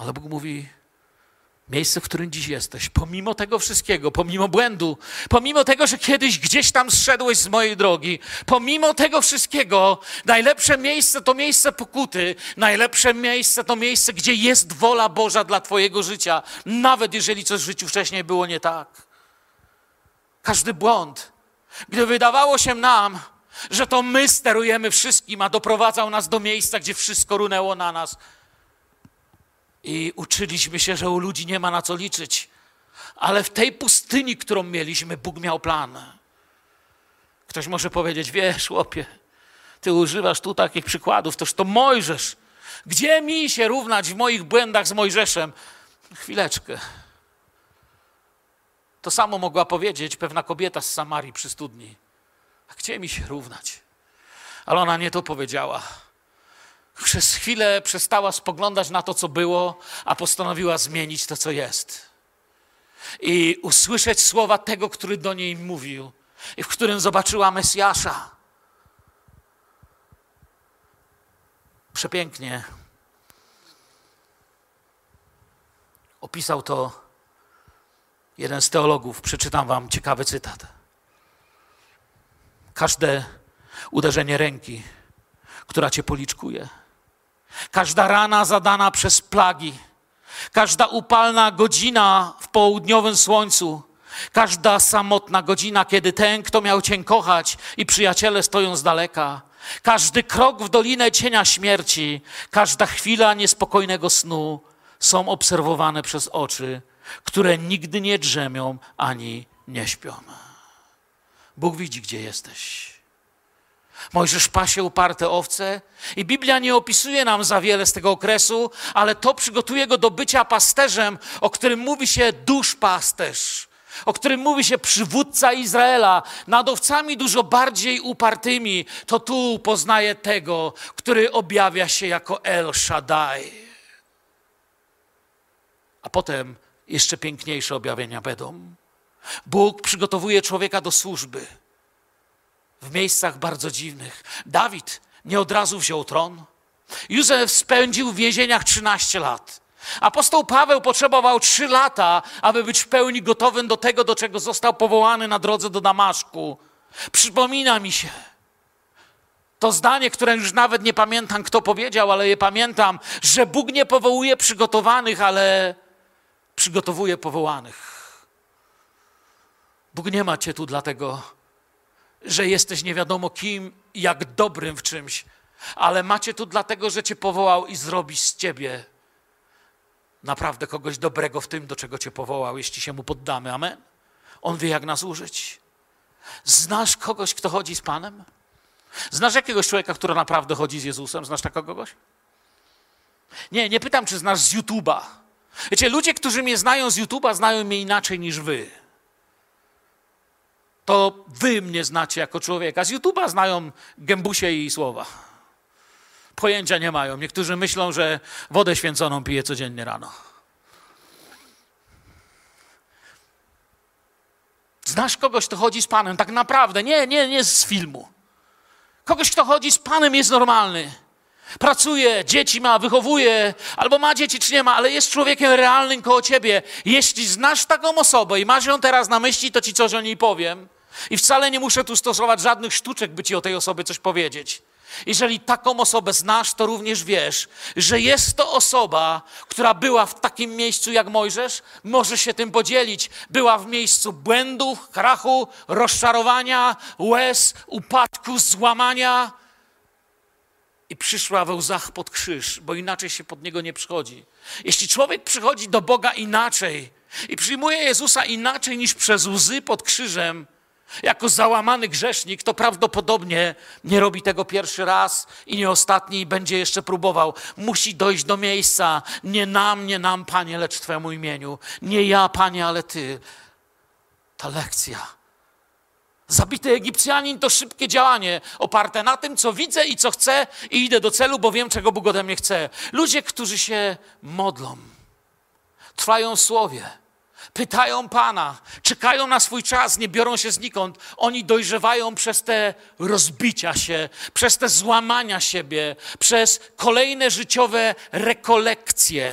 Ale Bóg mówi: Miejsce, w którym dziś jesteś, pomimo tego wszystkiego, pomimo błędu, pomimo tego, że kiedyś gdzieś tam zszedłeś z mojej drogi, pomimo tego wszystkiego, najlepsze miejsce to miejsce pokuty, najlepsze miejsce to miejsce, gdzie jest wola Boża dla Twojego życia, nawet jeżeli coś w życiu wcześniej było nie tak. Każdy błąd, gdy wydawało się nam, że to my sterujemy wszystkim, a doprowadzał nas do miejsca, gdzie wszystko runęło na nas, i uczyliśmy się, że u ludzi nie ma na co liczyć. Ale w tej pustyni, którą mieliśmy, Bóg miał plan. Ktoś może powiedzieć, wiesz, chłopie, ty używasz tu takich przykładów, toż to Mojżesz. Gdzie mi się równać w moich błędach z Mojżeszem? Chwileczkę. To samo mogła powiedzieć pewna kobieta z Samarii przy studni. A gdzie mi się równać? Ale ona nie to powiedziała przez chwilę przestała spoglądać na to, co było, a postanowiła zmienić to, co jest. I usłyszeć słowa tego, który do niej mówił, i w którym zobaczyła Mesjasza. Przepięknie opisał to jeden z teologów. Przeczytam wam ciekawy cytat. Każde uderzenie ręki, która cię policzkuje, Każda rana zadana przez plagi, każda upalna godzina w południowym słońcu, każda samotna godzina, kiedy ten, kto miał cię kochać i przyjaciele stoją z daleka, każdy krok w dolinę cienia śmierci, każda chwila niespokojnego snu są obserwowane przez oczy, które nigdy nie drzemią ani nie śpią. Bóg widzi, gdzie jesteś. Mojżesz pasie uparte owce i Biblia nie opisuje nam za wiele z tego okresu, ale to przygotuje go do bycia pasterzem, o którym mówi się dusz pasterz. o którym mówi się przywódca Izraela, nad owcami dużo bardziej upartymi, to tu poznaje tego, który objawia się jako El Shaddai. A potem jeszcze piękniejsze objawienia będą. Bóg przygotowuje człowieka do służby w miejscach bardzo dziwnych. Dawid nie od razu wziął tron. Józef spędził w więzieniach 13 lat. Apostoł Paweł potrzebował 3 lata, aby być w pełni gotowym do tego, do czego został powołany na drodze do Damaszku. Przypomina mi się to zdanie, które już nawet nie pamiętam, kto powiedział, ale je pamiętam, że Bóg nie powołuje przygotowanych, ale przygotowuje powołanych. Bóg nie ma cię tu dlatego, że jesteś nie wiadomo kim, jak dobrym w czymś, ale macie tu dlatego, że cię powołał i zrobi z ciebie naprawdę kogoś dobrego w tym, do czego cię powołał, jeśli się mu poddamy. Amen. On wie, jak nas użyć. Znasz kogoś, kto chodzi z Panem? Znasz jakiegoś człowieka, który naprawdę chodzi z Jezusem? Znasz takiego kogoś? Nie, nie pytam, czy znasz z YouTube'a. Wiecie, ludzie, którzy mnie znają z YouTube'a, znają mnie inaczej niż wy to wy mnie znacie jako człowieka. Z YouTube'a znają gębusie i słowa. Pojęcia nie mają. Niektórzy myślą, że wodę święconą pije codziennie rano. Znasz kogoś, kto chodzi z Panem, tak naprawdę, nie, nie, nie z filmu. Kogoś, kto chodzi z Panem, jest normalny. Pracuje, dzieci ma, wychowuje, albo ma dzieci, czy nie ma, ale jest człowiekiem realnym koło ciebie. Jeśli znasz taką osobę i masz ją teraz na myśli, to ci coś o niej powiem. I wcale nie muszę tu stosować żadnych sztuczek, by ci o tej osobie coś powiedzieć. Jeżeli taką osobę znasz, to również wiesz, że jest to osoba, która była w takim miejscu jak Mojżesz, może się tym podzielić. Była w miejscu błędów, krachu, rozczarowania, łez, upadku, złamania i przyszła we łzach pod krzyż, bo inaczej się pod niego nie przychodzi. Jeśli człowiek przychodzi do Boga inaczej i przyjmuje Jezusa inaczej niż przez łzy pod krzyżem, jako załamany grzesznik, to prawdopodobnie nie robi tego pierwszy raz i nie ostatni i będzie jeszcze próbował. Musi dojść do miejsca. Nie nam, nie nam, Panie, lecz Twemu imieniu. Nie ja, Panie, ale Ty. Ta lekcja. Zabity Egipcjanin to szybkie działanie, oparte na tym, co widzę i co chcę, i idę do celu, bo wiem, czego Bóg ode mnie chce. Ludzie, którzy się modlą, trwają w słowie pytają Pana, czekają na swój czas, nie biorą się znikąd. Oni dojrzewają przez te rozbicia się, przez te złamania siebie, przez kolejne życiowe rekolekcje.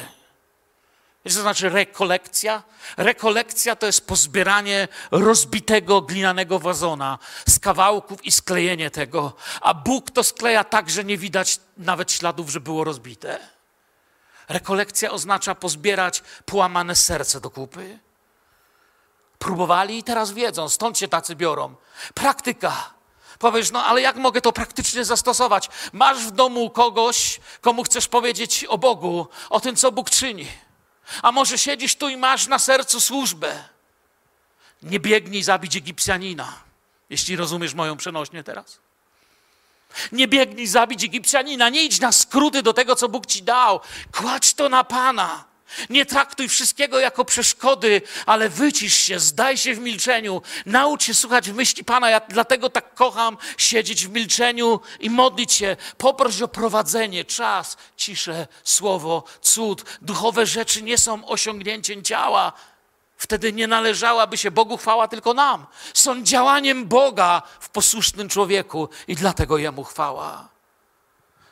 Wiesz, co znaczy rekolekcja? Rekolekcja to jest pozbieranie rozbitego glinianego wazona z kawałków i sklejenie tego. A Bóg to skleja tak, że nie widać nawet śladów, że było rozbite. Rekolekcja oznacza pozbierać połamane serce do kupy. Próbowali i teraz wiedzą, stąd się tacy biorą. Praktyka. Powiesz, no ale jak mogę to praktycznie zastosować? Masz w domu kogoś, komu chcesz powiedzieć o Bogu, o tym, co Bóg czyni. A może siedzisz tu i masz na sercu służbę. Nie biegnij zabić Egipcjanina, jeśli rozumiesz moją przenośnię teraz. Nie biegnij zabić Egipcjanina, nie idź na skróty do tego, co Bóg ci dał. Kładź to na Pana. Nie traktuj wszystkiego jako przeszkody, ale wycisz się, zdaj się w milczeniu, naucz się słuchać myśli Pana. Ja dlatego tak kocham siedzieć w milczeniu i modlić się. Poproś o prowadzenie, czas, ciszę, słowo, cud. Duchowe rzeczy nie są osiągnięciem ciała. Wtedy nie należałaby się Bogu chwała tylko nam. Są działaniem Boga w posłusznym człowieku i dlatego Jemu chwała.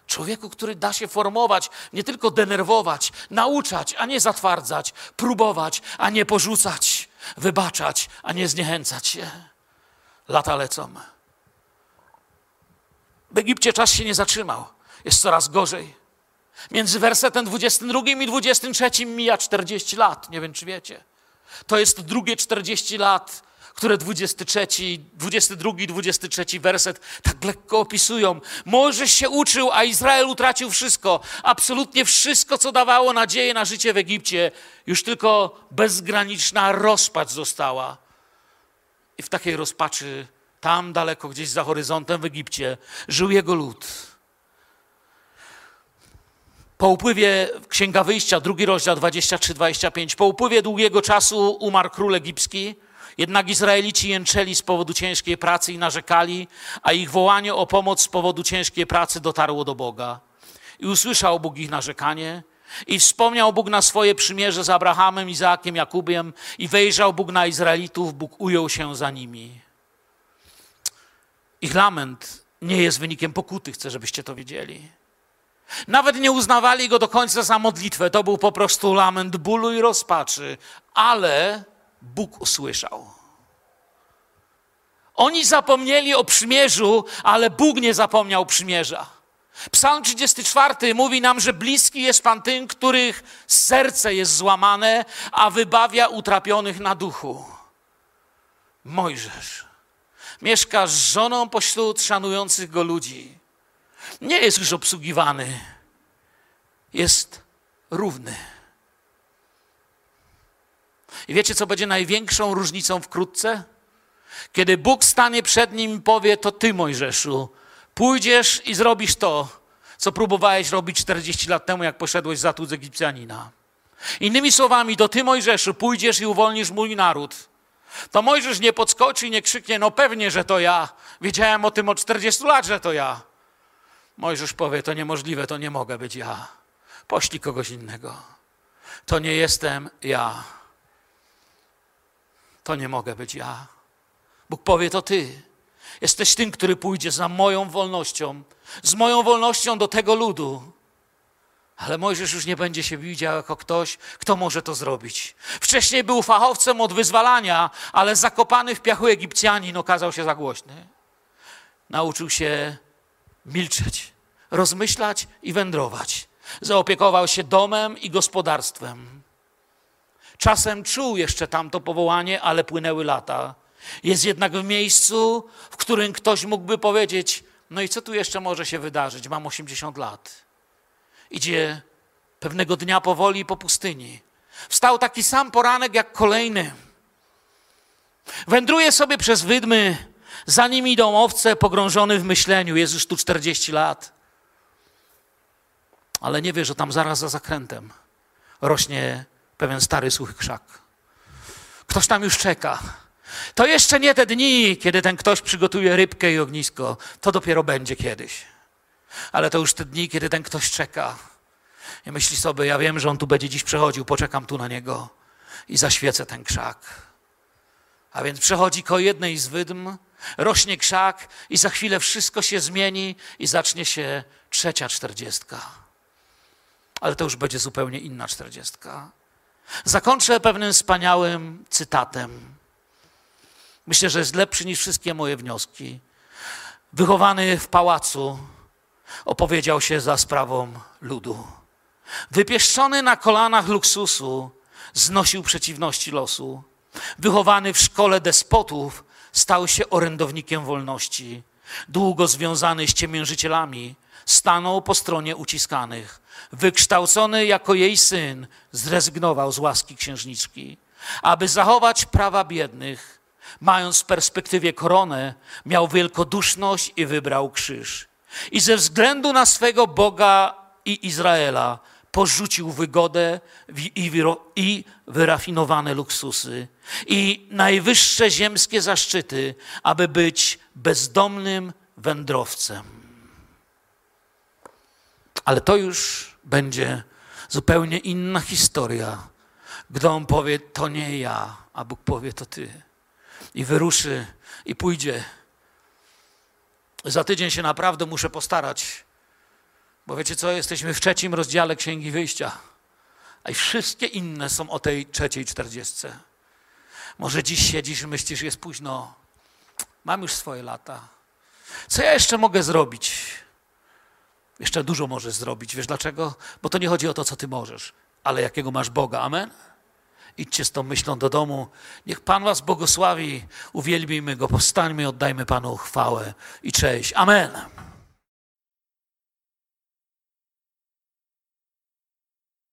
Człowieku, który da się formować, nie tylko denerwować, nauczać, a nie zatwardzać, próbować, a nie porzucać, wybaczać, a nie zniechęcać się. Lata lecą. W Egipcie czas się nie zatrzymał. Jest coraz gorzej. Między wersetem 22 i 23 mija 40 lat. Nie wiem, czy wiecie. To jest drugie 40 lat które 23, 22, 23 werset tak lekko opisują. Mojżesz się uczył, a Izrael utracił wszystko. Absolutnie wszystko, co dawało nadzieję na życie w Egipcie. Już tylko bezgraniczna rozpacz została. I w takiej rozpaczy, tam daleko, gdzieś za horyzontem w Egipcie, żył jego lud. Po upływie Księga Wyjścia, drugi rozdział 23-25, po upływie długiego czasu umarł król egipski, Jednak Izraelici jęczeli z powodu ciężkiej pracy i narzekali, a ich wołanie o pomoc z powodu ciężkiej pracy dotarło do Boga. I usłyszał Bóg ich narzekanie, i wspomniał Bóg na swoje przymierze z Abrahamem, Izaakiem, Jakubiem, i wejrzał Bóg na Izraelitów, Bóg ujął się za nimi. Ich lament nie jest wynikiem pokuty, chcę, żebyście to wiedzieli. Nawet nie uznawali go do końca za modlitwę, to był po prostu lament bólu i rozpaczy, ale Bóg usłyszał. Oni zapomnieli o przymierzu, ale Bóg nie zapomniał przymierza. Psalm 34 mówi nam, że bliski jest Pan tym, których serce jest złamane, a wybawia utrapionych na duchu. Mojżesz mieszka z żoną pośród szanujących go ludzi. Nie jest już obsługiwany, jest równy. I wiecie, co będzie największą różnicą wkrótce? Kiedy Bóg stanie przed nim i powie: To ty, Mojżeszu, pójdziesz i zrobisz to, co próbowałeś robić 40 lat temu, jak poszedłeś za z Egipcjanina. Innymi słowami, to ty, Mojżeszu, pójdziesz i uwolnisz mój naród. To Mojżesz nie podskoczy i nie krzyknie, no pewnie, że to ja. Wiedziałem o tym od 40 lat, że to ja. Mojżesz powie, to niemożliwe, to nie mogę być ja. Poślij kogoś innego. To nie jestem ja. To nie mogę być ja. Bóg powie, to ty. Jesteś tym, który pójdzie za moją wolnością, z moją wolnością do tego ludu. Ale Mojżesz już nie będzie się widział jako ktoś, kto może to zrobić. Wcześniej był fachowcem od wyzwalania, ale zakopany w piachu Egipcjanin okazał się za głośny. Nauczył się milczeć, rozmyślać i wędrować. Zaopiekował się domem i gospodarstwem. Czasem czuł jeszcze tamto powołanie, ale płynęły lata. Jest jednak w miejscu, w którym ktoś mógłby powiedzieć: No i co tu jeszcze może się wydarzyć? Mam 80 lat. Idzie pewnego dnia powoli po pustyni. Wstał taki sam poranek jak kolejny. Wędruje sobie przez wydmy, za nim idą owce, pogrążony w myśleniu. Jest już tu 40 lat. Ale nie wie, że tam zaraz za zakrętem rośnie pewien stary, suchy krzak. Ktoś tam już czeka. To jeszcze nie te dni, kiedy ten ktoś przygotuje rybkę i ognisko. To dopiero będzie kiedyś. Ale to już te dni, kiedy ten ktoś czeka. I myśli sobie, ja wiem, że on tu będzie dziś przechodził, poczekam tu na niego i zaświecę ten krzak. A więc przechodzi ko jednej z wydm, rośnie krzak i za chwilę wszystko się zmieni i zacznie się trzecia czterdziestka. Ale to już będzie zupełnie inna czterdziestka. Zakończę pewnym wspaniałym cytatem. Myślę, że jest lepszy niż wszystkie moje wnioski. Wychowany w pałacu, opowiedział się za sprawą ludu. Wypieszczony na kolanach luksusu, znosił przeciwności losu. Wychowany w szkole despotów, stał się orędownikiem wolności. Długo związany z ciemiężycielami, stanął po stronie uciskanych. Wykształcony jako jej syn, zrezygnował z łaski księżniczki. Aby zachować prawa biednych, mając w perspektywie koronę, miał wielkoduszność i wybrał krzyż. I ze względu na swego Boga i Izraela porzucił wygodę i wyrafinowane luksusy i najwyższe ziemskie zaszczyty, aby być bezdomnym wędrowcem. Ale to już będzie zupełnie inna historia, gdy on powie: To nie ja, a Bóg powie: To ty. I wyruszy i pójdzie. Za tydzień się naprawdę muszę postarać, bo wiecie co? Jesteśmy w trzecim rozdziale Księgi Wyjścia, a i wszystkie inne są o tej trzeciej czterdziestce. Może dziś siedzisz i myślisz, jest późno. Mam już swoje lata. Co ja jeszcze mogę zrobić? Jeszcze dużo możesz zrobić. Wiesz dlaczego? Bo to nie chodzi o to, co ty możesz, ale jakiego masz Boga. Amen? Idźcie z tą myślą do domu. Niech Pan was błogosławi. Uwielbijmy Go, powstańmy, oddajmy Panu chwałę i cześć. Amen.